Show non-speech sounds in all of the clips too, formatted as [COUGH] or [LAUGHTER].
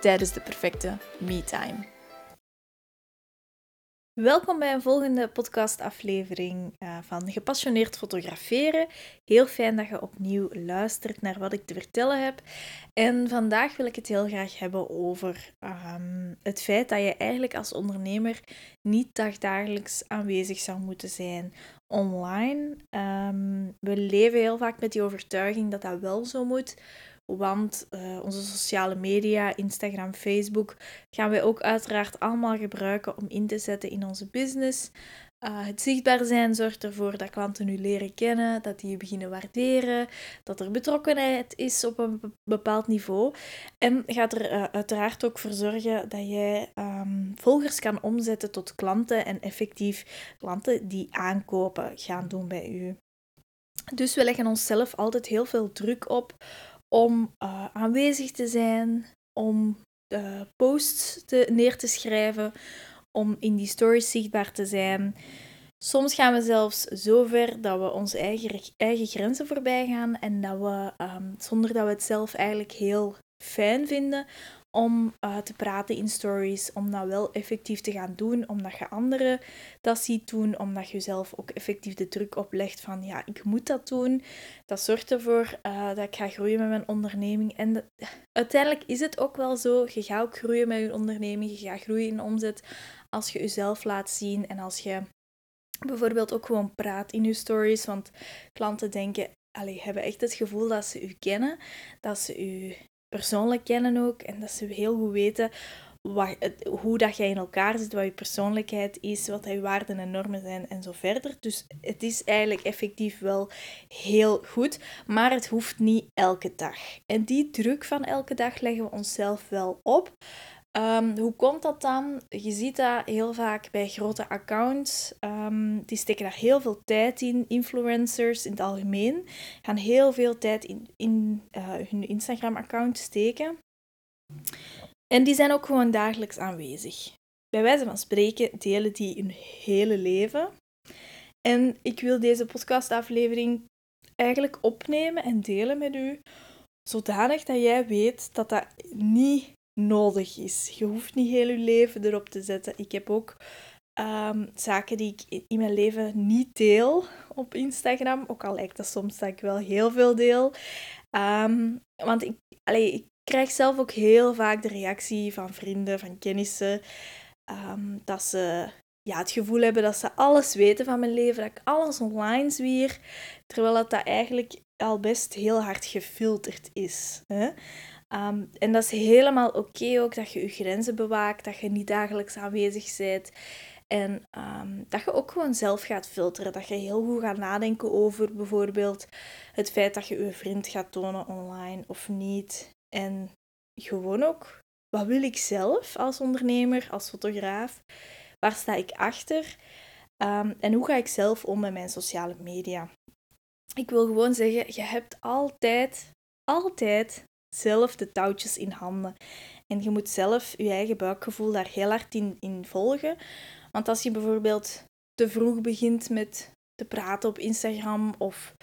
tijdens de perfecte me-time. Welkom bij een volgende podcastaflevering uh, van Gepassioneerd Fotograferen. Heel fijn dat je opnieuw luistert naar wat ik te vertellen heb. En vandaag wil ik het heel graag hebben over um, het feit dat je eigenlijk als ondernemer niet dagdagelijks aanwezig zou moeten zijn online. Um, we leven heel vaak met die overtuiging dat dat wel zo moet. Want uh, onze sociale media, Instagram, Facebook, gaan wij ook uiteraard allemaal gebruiken om in te zetten in onze business. Uh, het zichtbaar zijn zorgt ervoor dat klanten u leren kennen, dat die je beginnen waarderen, dat er betrokkenheid is op een bepaald niveau. En gaat er uh, uiteraard ook voor zorgen dat jij um, volgers kan omzetten tot klanten en effectief klanten die aankopen gaan doen bij u. Dus we leggen onszelf altijd heel veel druk op om uh, aanwezig te zijn, om de posts te, neer te schrijven, om in die stories zichtbaar te zijn. Soms gaan we zelfs zo ver dat we onze eigen, eigen grenzen voorbij gaan en dat we, um, zonder dat we het zelf eigenlijk heel fijn vinden, om uh, te praten in stories, om dat wel effectief te gaan doen, omdat je anderen dat ziet doen, omdat je zelf ook effectief de druk oplegt van ja, ik moet dat doen. Dat zorgt ervoor uh, dat ik ga groeien met mijn onderneming. En uiteindelijk is het ook wel zo, je gaat ook groeien met je onderneming, je gaat groeien in omzet als je jezelf laat zien en als je bijvoorbeeld ook gewoon praat in je stories, want klanten denken, allee, hebben echt het gevoel dat ze u kennen, dat ze u persoonlijk kennen ook. En dat ze heel goed weten wat, hoe dat jij in elkaar zit, wat je persoonlijkheid is, wat je waarden en normen zijn en zo verder. Dus het is eigenlijk effectief wel heel goed, maar het hoeft niet elke dag. En die druk van elke dag leggen we onszelf wel op. Um, hoe komt dat dan? Je ziet dat heel vaak bij grote accounts. Um, die steken daar heel veel tijd in. Influencers in het algemeen gaan heel veel tijd in, in uh, hun Instagram-account steken. En die zijn ook gewoon dagelijks aanwezig. Bij wijze van spreken delen die hun hele leven. En ik wil deze podcastaflevering eigenlijk opnemen en delen met u, zodanig dat jij weet dat dat niet nodig is. Je hoeft niet heel je leven erop te zetten. Ik heb ook ehm, zaken die ik in mijn leven niet deel op Instagram. Ook al lijkt dat soms dat ik wel heel veel deel. Ehm, want ik, allee, ik krijg zelf ook heel vaak de reactie van vrienden, van kennissen, um, dat ze ja, het gevoel hebben dat ze alles weten van mijn leven, dat ik alles online zwier, terwijl dat, dat eigenlijk al best heel hard gefilterd is. Hè? Ehm, en dat is helemaal oké ook dat je je grenzen bewaakt, dat je niet dagelijks aanwezig bent. En ehm, dat je ook gewoon zelf gaat filteren. Dat je heel goed gaat nadenken over bijvoorbeeld het feit dat je je vriend gaat tonen online of niet. En gewoon ook, wat wil ik zelf als ondernemer, als fotograaf? Waar sta ik achter? Um, en hoe ga ik zelf om met mijn sociale media? Ik wil gewoon zeggen, je hebt altijd, altijd zelf de touwtjes in handen. En je moet zelf je eigen buikgevoel daar heel hard in, in volgen. Want als je bijvoorbeeld te vroeg begint met te praten op Instagram of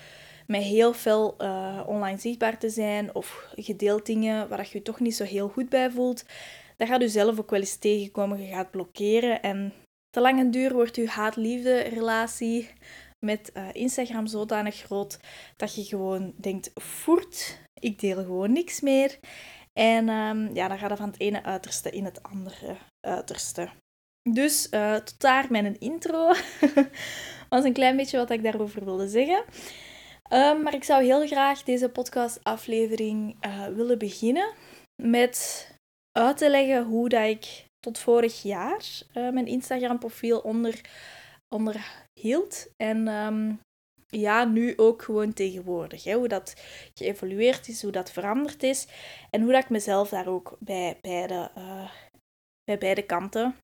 met heel veel uh, online zichtbaar te zijn of gedeeld dingen waar je je toch niet zo heel goed bij voelt, dan gaat je zelf ook wel eens tegenkomen. Je gaat blokkeren en te lang en duur wordt je haat-liefde relatie met uh, Instagram zodanig groot dat je gewoon denkt, voert, ik deel gewoon niks meer. En um, ja, dan gaat het van het ene uiterste in het andere uiterste. Dus uh, tot daar mijn intro. [LAUGHS] was een klein beetje wat ik daarover wilde zeggen. Um, maar ik zou heel graag deze podcastaflevering uh, willen beginnen met uit te leggen hoe dat ik tot vorig jaar mijn Instagram profiel onder, onderhield. En um, ja, nu ook gewoon tegenwoordig. Hè? Hoe dat geëvolueerd is, hoe dat veranderd is. En hoe dat ik mezelf daar ook bij beide, uh, bij beide kanten,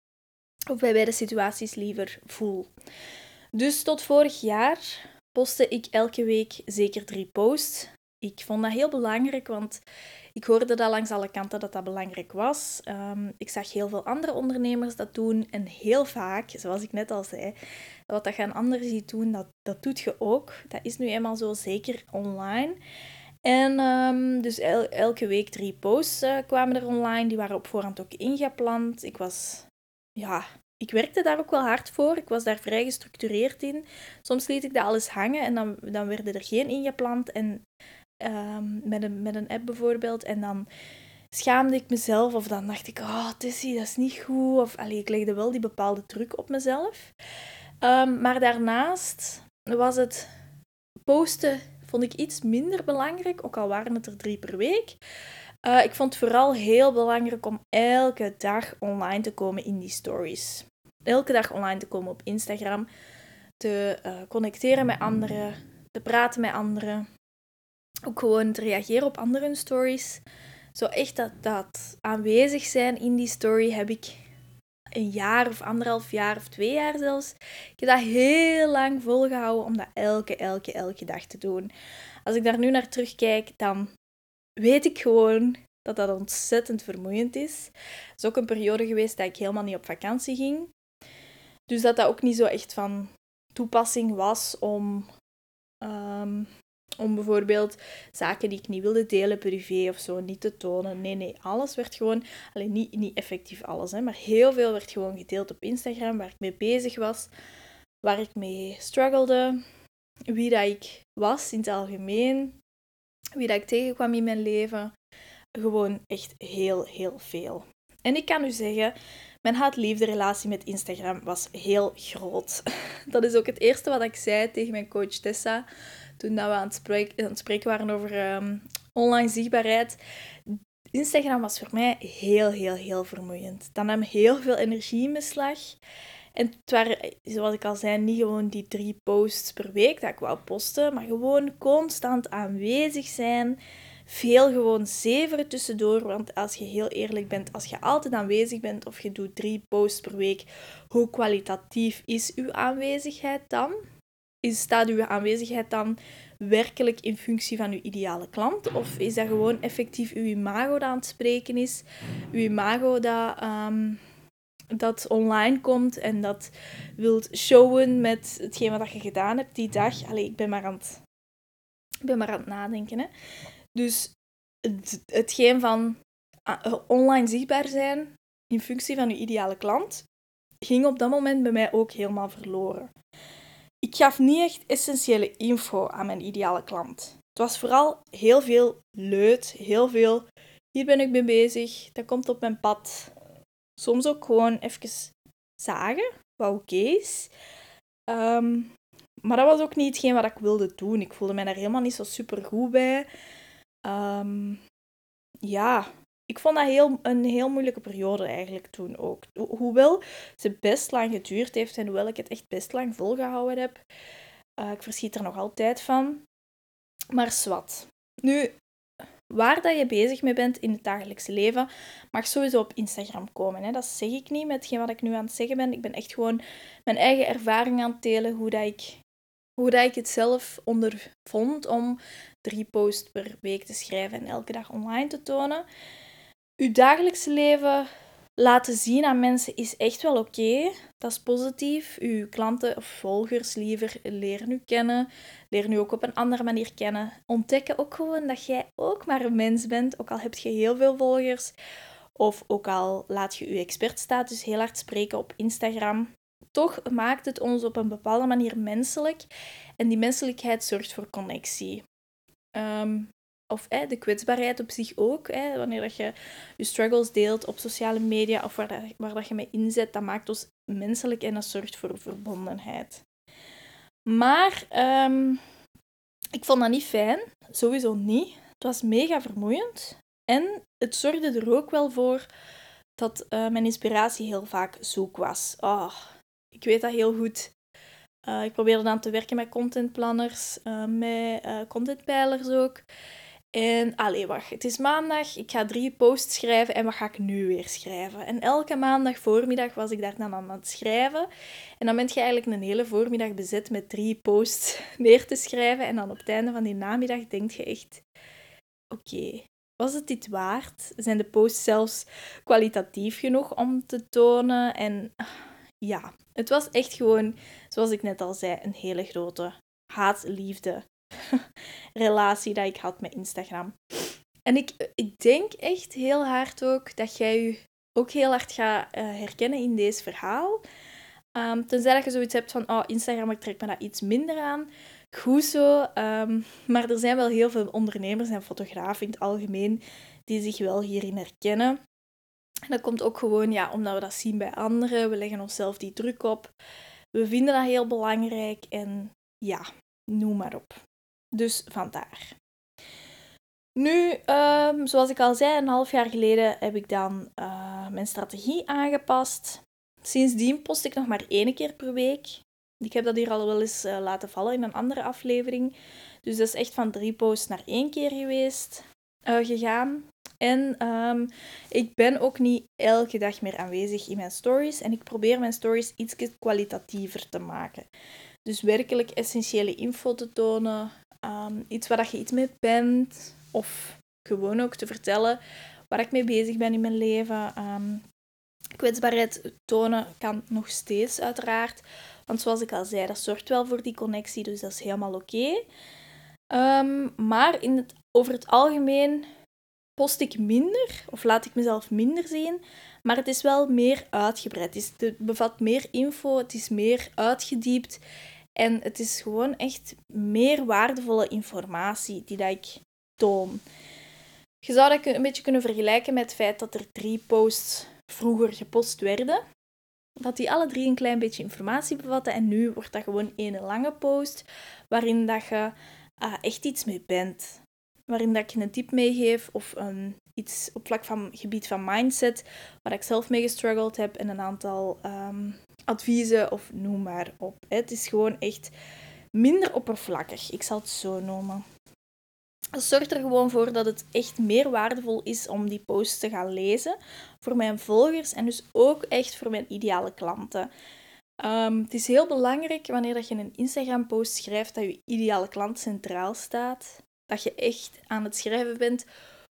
of bij beide situaties liever voel. Dus tot vorig jaar postte ik elke week zeker drie posts. Ik vond dat heel belangrijk, want ik hoorde dat langs alle kanten dat dat belangrijk was. Um, ik zag heel veel andere ondernemers dat doen. En heel vaak, zoals ik net al zei, wat dat je aan anderen ziet doen, dat, dat doet je ook. Dat is nu eenmaal zo, zeker online. En um, dus elke week drie posts uh, kwamen er online. Die waren op voorhand ook ingepland. Ik was, ja, ik werkte daar ook wel hard voor. Ik was daar vrij gestructureerd in. Soms liet ik dat alles hangen en dan, dan werden er geen ingepland. En um, met, een, met een app bijvoorbeeld. En dan schaamde ik mezelf of dan dacht ik, oh Tessie, dat is niet goed. Of allee, ik legde wel die bepaalde druk op mezelf. Um, maar daarnaast was het posten, vond ik iets minder belangrijk, ook al waren het er drie per week. Uh, ik vond het vooral heel belangrijk om elke dag online te komen in die stories. Elke dag online te komen op Instagram, te uh, connecteren met anderen, te praten met anderen, ook gewoon te reageren op andere stories. Zo echt dat, dat aanwezig zijn in die story heb ik een jaar of anderhalf jaar of twee jaar zelfs. Ik heb dat heel lang volgehouden om dat elke, elke, elke dag te doen. Als ik daar nu naar terugkijk, dan weet ik gewoon dat dat ontzettend vermoeiend is. Het is ook een periode geweest dat ik helemaal niet op vakantie ging. Dus dat dat ook niet zo echt van toepassing was om um, om bijvoorbeeld zaken die ik niet wilde delen, privé of zo, niet te tonen. Nee, nee, alles werd gewoon, alleen niet, niet effectief alles, hè, maar heel veel werd gewoon gedeeld op Instagram, waar ik mee bezig was, waar ik mee struggelde, wie dat ik was in het algemeen, wie dat ik tegenkwam in mijn leven. Gewoon echt heel, heel veel. En ik kan u zeggen, mijn haat-liefde relatie met Instagram was heel groot. [LAUGHS] Dat is ook het eerste wat ik zei tegen mijn coach Tessa toen dat we aan het, spreken, het waren over ehm, online zichtbaarheid. Instagram was voor mij heel, heel, heel vermoeiend. Dan nam heel veel energie in beslag. En het waren, zoals ik al zei, niet gewoon die drie posts per week dat ik wou posten, maar gewoon constant aanwezig zijn. Veel gewoon zeveren tussendoor, want als je heel eerlijk bent, als je altijd aanwezig bent of je doet drie posts per week, hoe kwalitatief is uw aanwezigheid dan? Is, staat uw aanwezigheid dan werkelijk in functie van uw ideale klant? Of is dat gewoon effectief uw imago dat aan het spreken is? Uw imago dat, um, dat online komt en dat wilt showen met hetgeen wat je gedaan hebt die dag. Allee, ik ben maar aan het, ben maar aan het nadenken. Hè? Dus het, hetgeen van uh, online zichtbaar zijn in functie van uw ideale klant ging op dat moment bij mij ook helemaal verloren ik gaf niet echt essentiële info aan mijn ideale klant. Het was vooral heel veel leut, heel veel hier ben ik mee bezig, dat komt op mijn pad. Soms ook gewoon even zagen, wat oké is. Ehm, maar dat was ook niet hetgeen wat ik wilde doen. Ik voelde mij daar helemaal niet zo super goed bij. Um, ja, ik vond dat heel, een heel moeilijke periode eigenlijk toen ook. hoewel ze best lang geduurd heeft en hoewel ik het echt best lang volgehouden heb. Uh, ik verschiet er nog altijd van. Maar zwart. Nu, waar dat je bezig mee bent in het dagelijkse leven, mag sowieso op Instagram komen. Hè. Dat zeg ik niet met wat ik nu aan het zeggen ben. Ik ben echt gewoon mijn eigen ervaring aan het delen, hoe dat ik, hoe dat ik het zelf ondervond om drie posts per week te schrijven en elke dag online te tonen je dagelijkse leven laten zien aan mensen is echt wel oké. Dat is positief. Uw klanten of volgers liever leren u kennen. Leren u ook op een andere manier kennen. Ontdekken ook gewoon dat jij ook maar een mens bent. Ook al heb je heel veel volgers. Of ook al laat je je expertstatus heel hard spreken op Instagram. Toch maakt het ons op een bepaalde manier menselijk. En die menselijkheid zorgt voor connectie. Um, of de kwetsbaarheid op zich ook. wanneer dat je je struggles deelt op sociale media of waar, dat, waar dat je mee inzet, dat maakt ons menselijk en dat zorgt voor verbondenheid. Maar um, ik vond dat niet fijn, sowieso niet. Het was mega vermoeiend en het zorgde er ook wel voor dat uh, mijn inspiratie heel vaak zoek was. Oh, ik weet dat heel goed Uh, ik probeerde dan te werken met contentplanners, uh, met contentpijlers ook. En allee, wacht, het is maandag, ik ga drie posts schrijven en wat ga ik nu weer schrijven? En elke maandag voormiddag was ik daar dan aan het schrijven. En dan ben je eigenlijk een hele voormiddag bezet met drie posts [LAUGHS] neer te schrijven. En dan op het einde van die namiddag denk je echt, oké, was het dit waard? Zijn de posts zelfs kwalitatief genoeg om te tonen? En ja, het was echt gewoon, zoals ik net al zei, een hele grote haat-liefde [LAUGHS] relatie dat ik had met Instagram. En ik, ik denk echt heel hard ook dat jij je ook heel hard gaat uh, herkennen in deze verhaal. Um, tenzij dat je zoiets hebt van, oh, Instagram, ik trek me dat iets minder aan. Goed zo. Um, maar er zijn wel heel veel ondernemers en fotografen in het algemeen die zich wel hierin herkennen. En dat komt ook gewoon ja, omdat we dat zien bij anderen. We leggen onszelf die druk op. We vinden dat heel belangrijk en ja, noem maar op. Dus vandaar. Nu, um, zoals ik al zei, een half jaar geleden heb ik dan uh, mijn strategie aangepast. Sindsdien post ik nog maar één keer per week. Ik heb dat hier al wel eens uh, laten vallen in een andere aflevering. Dus dat is echt van drie posts naar één keer geweest, uh, gegaan. En um, ik ben ook niet elke dag meer aanwezig in mijn stories. En ik probeer mijn stories iets kwalitatiever te maken. Dus werkelijk essentiële info te tonen. Um, iets waar je iets mee bent. Of gewoon ook te vertellen waar ik mee bezig ben in mijn leven. Um, kwetsbaarheid tonen kan nog steeds uiteraard. Want zoals ik al zei, dat zorgt wel voor die connectie. Dus dat is helemaal oké. Um, maar in het, over het algemeen post ik minder of laat ik mezelf minder zien. Maar het is wel meer uitgebreid. Het bevat meer info, het is meer uitgediept. En het is gewoon echt meer waardevolle informatie die dat ik toon. Je zou dat een beetje kunnen vergelijken met het feit dat er drie posts vroeger gepost werden. Dat die alle drie een klein beetje informatie bevatten. En nu wordt dat gewoon één lange post waarin dat je uh, echt iets mee bent waarin dat ik een tip meegeef of iets op vlak van gebied van mindset, waar ik zelf mee gestruggeld heb en een aantal um, adviezen of noem maar op. Het is gewoon echt minder oppervlakkig, ik zal het zo noemen. Het zorgt er gewoon voor dat het echt meer waardevol is om die posts te gaan lezen voor mijn volgers en dus ook echt voor mijn ideale klanten. Um, het is heel belangrijk wanneer dat je een Instagram-post schrijft dat je ideale klant centraal staat dat je echt aan het schrijven bent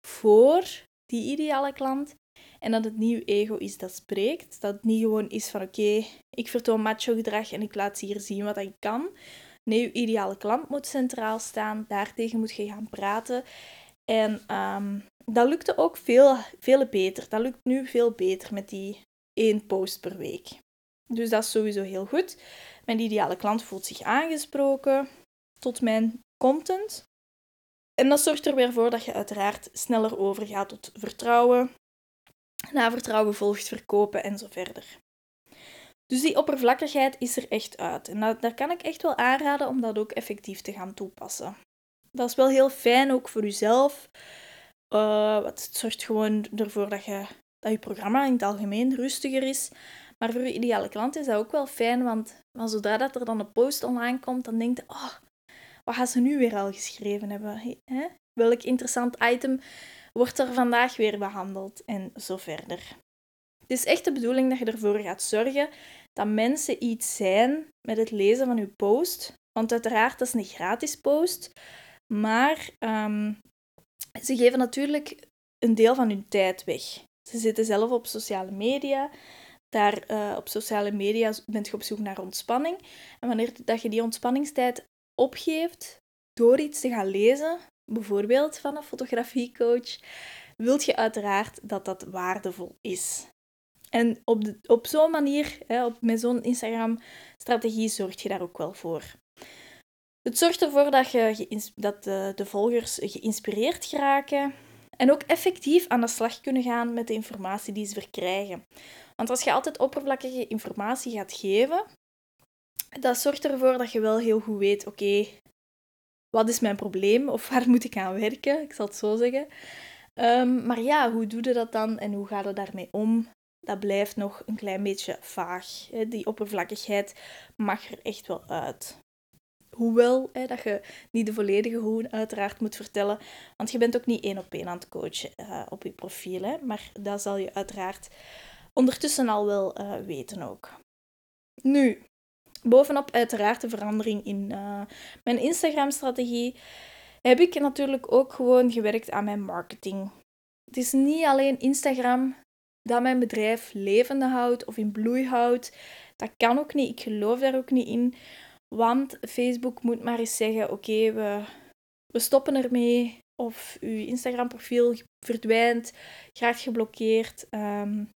voor die ideale klant. En dat het nieuw ego is dat spreekt. Dat het niet gewoon is van oké, ik vertoon macho gedrag en ik laat hier zien wat ik kan. Nee, je ideale klant moet centraal staan. Daartegen moet je gaan praten. En um, dat lukte ook veel, veel beter. Dat lukt nu veel beter met die één post per week. Dus dat is sowieso heel goed. Mijn ideale klant voelt zich aangesproken tot mijn content. En dat zorgt er weer voor dat je uiteraard sneller overgaat tot vertrouwen. Na vertrouwen volgt verkopen en zo verder. Dus die oppervlakkigheid is er echt uit. En daar kan ik echt wel aanraden om dat ook effectief te gaan toepassen. Dat is wel heel fijn ook voor jezelf. Uh, het zorgt gewoon ervoor dat je, dat je programma in het algemeen rustiger is. Maar voor je ideale klant is dat ook wel fijn, want, want zodra dat er dan een post online komt, dan denkt je, oh, wat gaan ze nu weer al geschreven hebben? Hè? Welk interessant item wordt er vandaag weer behandeld? En zo verder. Het is echt de bedoeling dat je ervoor gaat zorgen dat mensen iets zijn met het lezen van je post. Want uiteraard, dat is een gratis post. Maar um, ze geven natuurlijk een deel van hun tijd weg. Ze zitten zelf op sociale media. Daar uh, op sociale media bent je op zoek naar ontspanning. En wanneer dat je die ontspanningstijd opgeeft door iets te gaan lezen, bijvoorbeeld van een fotografiecoach, wilt je uiteraard dat dat waardevol is. En op, op zo'n manier, hè, op, met zo'n Instagram-strategie, zorg je daar ook wel voor. Het zorgt ervoor dat, dat de, de volgers geïnspireerd geraken en ook effectief aan de slag kunnen gaan met de informatie die ze verkrijgen. Want als je altijd oppervlakkige informatie gaat geven, dat zorgt ervoor dat je wel heel goed weet, oké, wat is mijn probleem of [LAUGHS] waar moet ik aan werken? Ik zal het zo zeggen. Ehm, maar ja, hoe doe je dat dan en hoe gaat het daarmee om? dat blijft nog een klein beetje vaag. Die oppervlakkigheid mag er echt wel uit. Hoewel hè, dat je niet de volledige hoe uiteraard moet vertellen, want je bent ook niet één op één aan het coachen uh, op je profiel. Hè, maar dat zal je uiteraard ondertussen al wel uh, weten ook. Nu, bovenop uiteraard de verandering in uh, mijn Instagram-strategie, heb ik natuurlijk ook gewoon gewerkt aan mijn marketing. Het is niet alleen Instagram dat mijn bedrijf levende houdt of in bloei houdt. Dat kan ook niet. Ik geloof daar ook niet in. Want Facebook moet maar eens zeggen: oké, we, we stoppen ermee. Of uw Instagram-profiel verdwijnt, graag geblokkeerd. Um,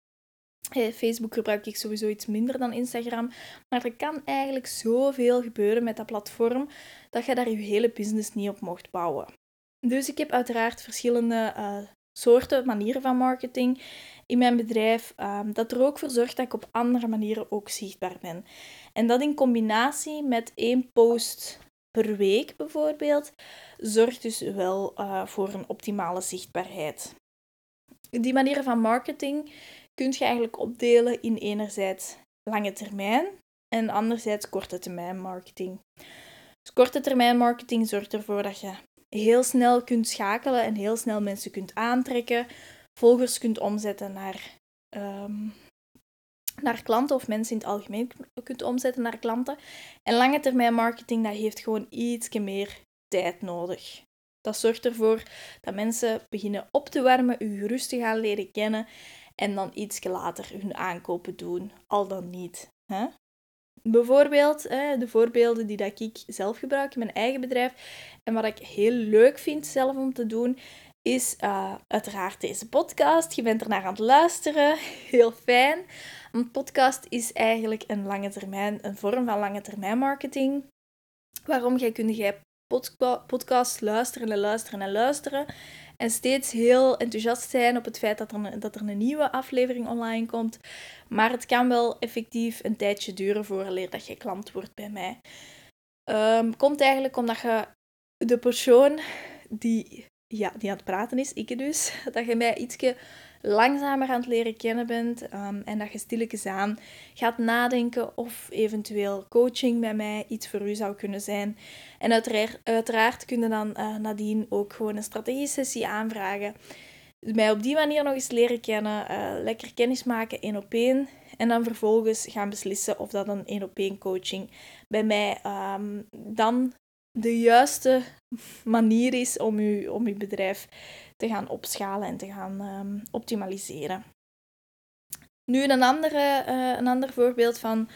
Facebook gebruik ik sowieso iets minder dan Instagram. Maar er kan eigenlijk zoveel gebeuren met dat platform dat je daar je hele business niet op mocht bouwen. Dus ik heb uiteraard verschillende uh, soorten, manieren van marketing in mijn bedrijf, um, dat er ook voor zorgt dat ik op andere manieren ook zichtbaar ben. En dat in combinatie met één post per week bijvoorbeeld, zorgt dus wel uh, voor een optimale zichtbaarheid. Die manieren van marketing kun je eigenlijk opdelen in enerzijds lange termijn en anderzijds korte termijn marketing. Dus korte termijn marketing zorgt ervoor dat je heel snel kunt schakelen en heel snel mensen kunt aantrekken, volgers kunt omzetten naar, um, naar klanten of mensen in het algemeen kunt omzetten naar klanten. En lange termijn marketing, dat heeft gewoon iets meer tijd nodig. Dat zorgt ervoor dat mensen beginnen op te warmen, u rustig gaan leren kennen en dan iets later hun aankopen doen, al dan niet. Hè? Bijvoorbeeld, de voorbeelden die dat ik zelf gebruik in mijn eigen bedrijf en wat ik heel leuk vind zelf om te doen, is uh, uiteraard deze podcast. Je bent er naar aan het luisteren. [LAUGHS] Heel fijn. Een podcast is eigenlijk een lange termijn, een vorm van lange termijn marketing. Waarom jij kun jij podca podcast luisteren en luisteren en luisteren. En steeds heel enthousiast zijn op het feit dat er, een, dat er een nieuwe aflevering online komt. Maar het kan wel effectief een tijdje duren vooraleer dat je klant wordt bij mij. Um, komt eigenlijk omdat je de persoon die, ja, die aan het praten is, ik dus, [LAUGHS] dat je mij ietsje langzamer aan het leren kennen bent um, en dat je stilletjes aan gaat nadenken of eventueel coaching bij mij iets voor u zou kunnen zijn. En uiteraard, uiteraard kun je dan uh, nadien ook gewoon een strategie-sessie aanvragen. Mij op die manier nog eens leren kennen, uh, lekker kennis maken één op één. En dan vervolgens gaan beslissen of dat een één op één coaching bij mij um, dan de juiste manier is om je, om uw bedrijf te gaan opschalen en te gaan um, optimaliseren. Nu, een, andere, uh, een ander voorbeeld van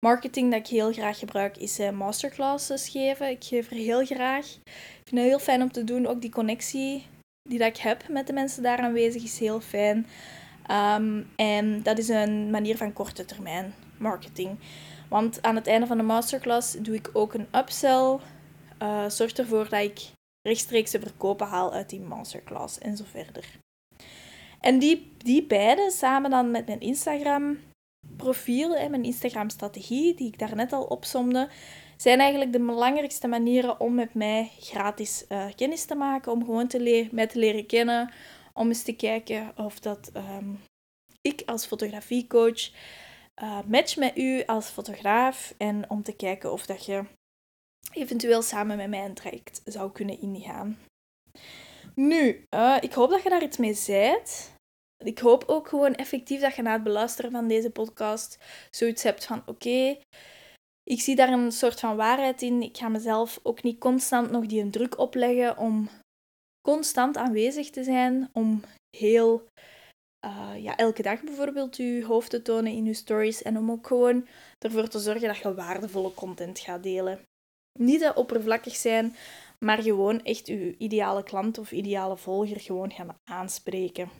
marketing dat ik heel graag gebruik is uh, masterclasses geven. Ik geef er heel graag. Ik vind het heel fijn om te doen. Ook die connectie die dat ik heb met de mensen daar aanwezig is heel fijn. Um, en dat is een manier van korte termijn marketing. Want aan het einde van de masterclass doe ik ook een upsell uh, zorgt ervoor dat ik rechtstreeks de verkopen haal uit die masterclass en zo verder. En die, die beide, samen dan met mijn Instagram profiel en mijn Instagram strategie, die ik daarnet al opsomde, zijn eigenlijk de belangrijkste manieren om met mij gratis uh, kennis te maken, om gewoon te leren, mij te leren kennen, om eens te kijken of dat um, ik als fotografiecoach uh, match met u als fotograaf en om te kijken of dat je eventueel samen met mij een traject zou kunnen ingaan. Nu, uh, ik hoop dat je daar iets mee zijt. Ik hoop ook gewoon effectief dat je na het beluisteren van deze podcast zoiets hebt van oké, ik zie daar een soort van waarheid in. Ik ga mezelf ook niet constant nog die druk opleggen om constant aanwezig te zijn, om heel uh, ja, elke dag bijvoorbeeld je hoofd te tonen in je stories en om ook gewoon ervoor te zorgen dat je waardevolle content gaat delen. Niet te oppervlakkig zijn, maar gewoon echt uw ideale klant of ideale volger gewoon gaan aanspreken.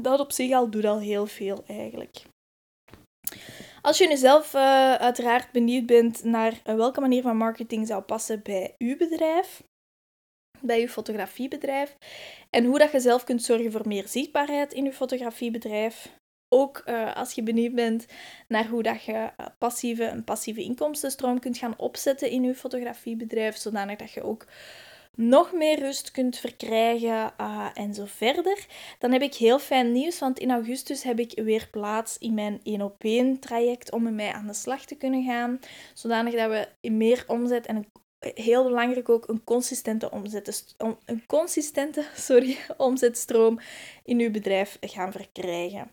Dat op zich al doet al heel veel eigenlijk. Als je nu zelf uh, uiteraard benieuwd bent naar uh, welke manier van marketing zou passen bij uw bedrijf, bij uw fotografiebedrijf, en hoe dat je zelf kunt zorgen voor meer zichtbaarheid in uw fotografiebedrijf, ook uh, als je benieuwd bent naar hoe dat je uh, passieve, een passieve inkomstenstroom kunt gaan opzetten in je fotografiebedrijf, zodanig dat je ook nog meer rust kunt verkrijgen uh, en zo verder. Dan heb ik heel fijn nieuws, want in augustus heb ik weer plaats in mijn 1 op 1 traject om met mij aan de slag te kunnen gaan. Zodanig dat we meer omzet en een heel belangrijk ook een consistente, omzet, een consistente [LAUGHS] sorry, omzetstroom in uw bedrijf gaan verkrijgen.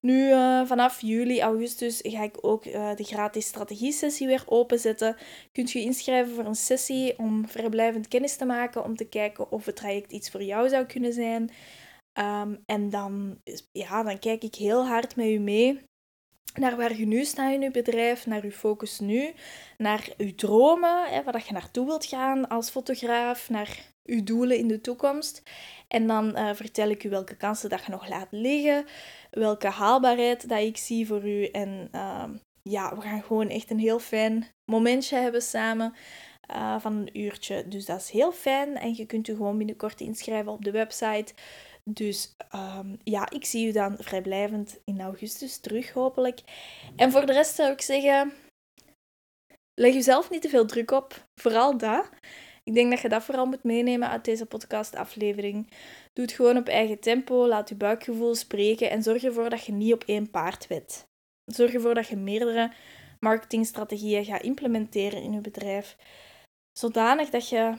Nu, uh, vanaf juli, augustus ga ik ook uh, de gratis strategie-sessie weer openzetten. Kunt je inschrijven voor een sessie om vrijblijvend kennis te maken, om te kijken of het traject iets voor jou zou kunnen zijn. Um, en dan, ja, dan kijk ik heel hard met u mee naar waar je nu staat in je bedrijf, naar je focus nu, naar je dromen, hè, waar je naartoe wilt gaan als fotograaf, naar je doelen in de toekomst. En dan uh, vertel ik u welke kansen dat je nog laat liggen, welke haalbaarheid dat ik zie voor u. En uh, ja, we gaan gewoon echt een heel fijn momentje hebben samen. Uh, van een uurtje. Dus dat is heel fijn. En je kunt u gewoon binnenkort inschrijven op de website. Dus um, ja, ik zie u dan vrijblijvend in augustus terug, hopelijk. En voor de rest zou ik zeggen, leg jezelf niet te veel druk op. Vooral dat. Ik denk dat je dat vooral moet meenemen uit deze podcastaflevering. Doe het gewoon op eigen tempo, laat je buikgevoel spreken en zorg ervoor dat je niet op één paard wet. Zorg ervoor dat je meerdere marketingstrategieën gaat implementeren in je bedrijf, zodanig dat je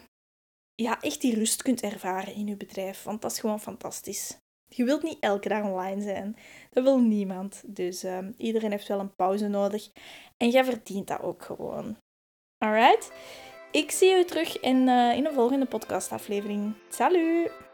ja, echt die rust kunt ervaren in je bedrijf. Want dat is gewoon fantastisch. Je wilt niet elke dag online zijn. Dat wil niemand. Dus uh, iedereen heeft wel een pauze nodig. En jij verdient dat ook gewoon. Alright? Ik zie je terug in, uh, in de volgende podcastaflevering. Salut!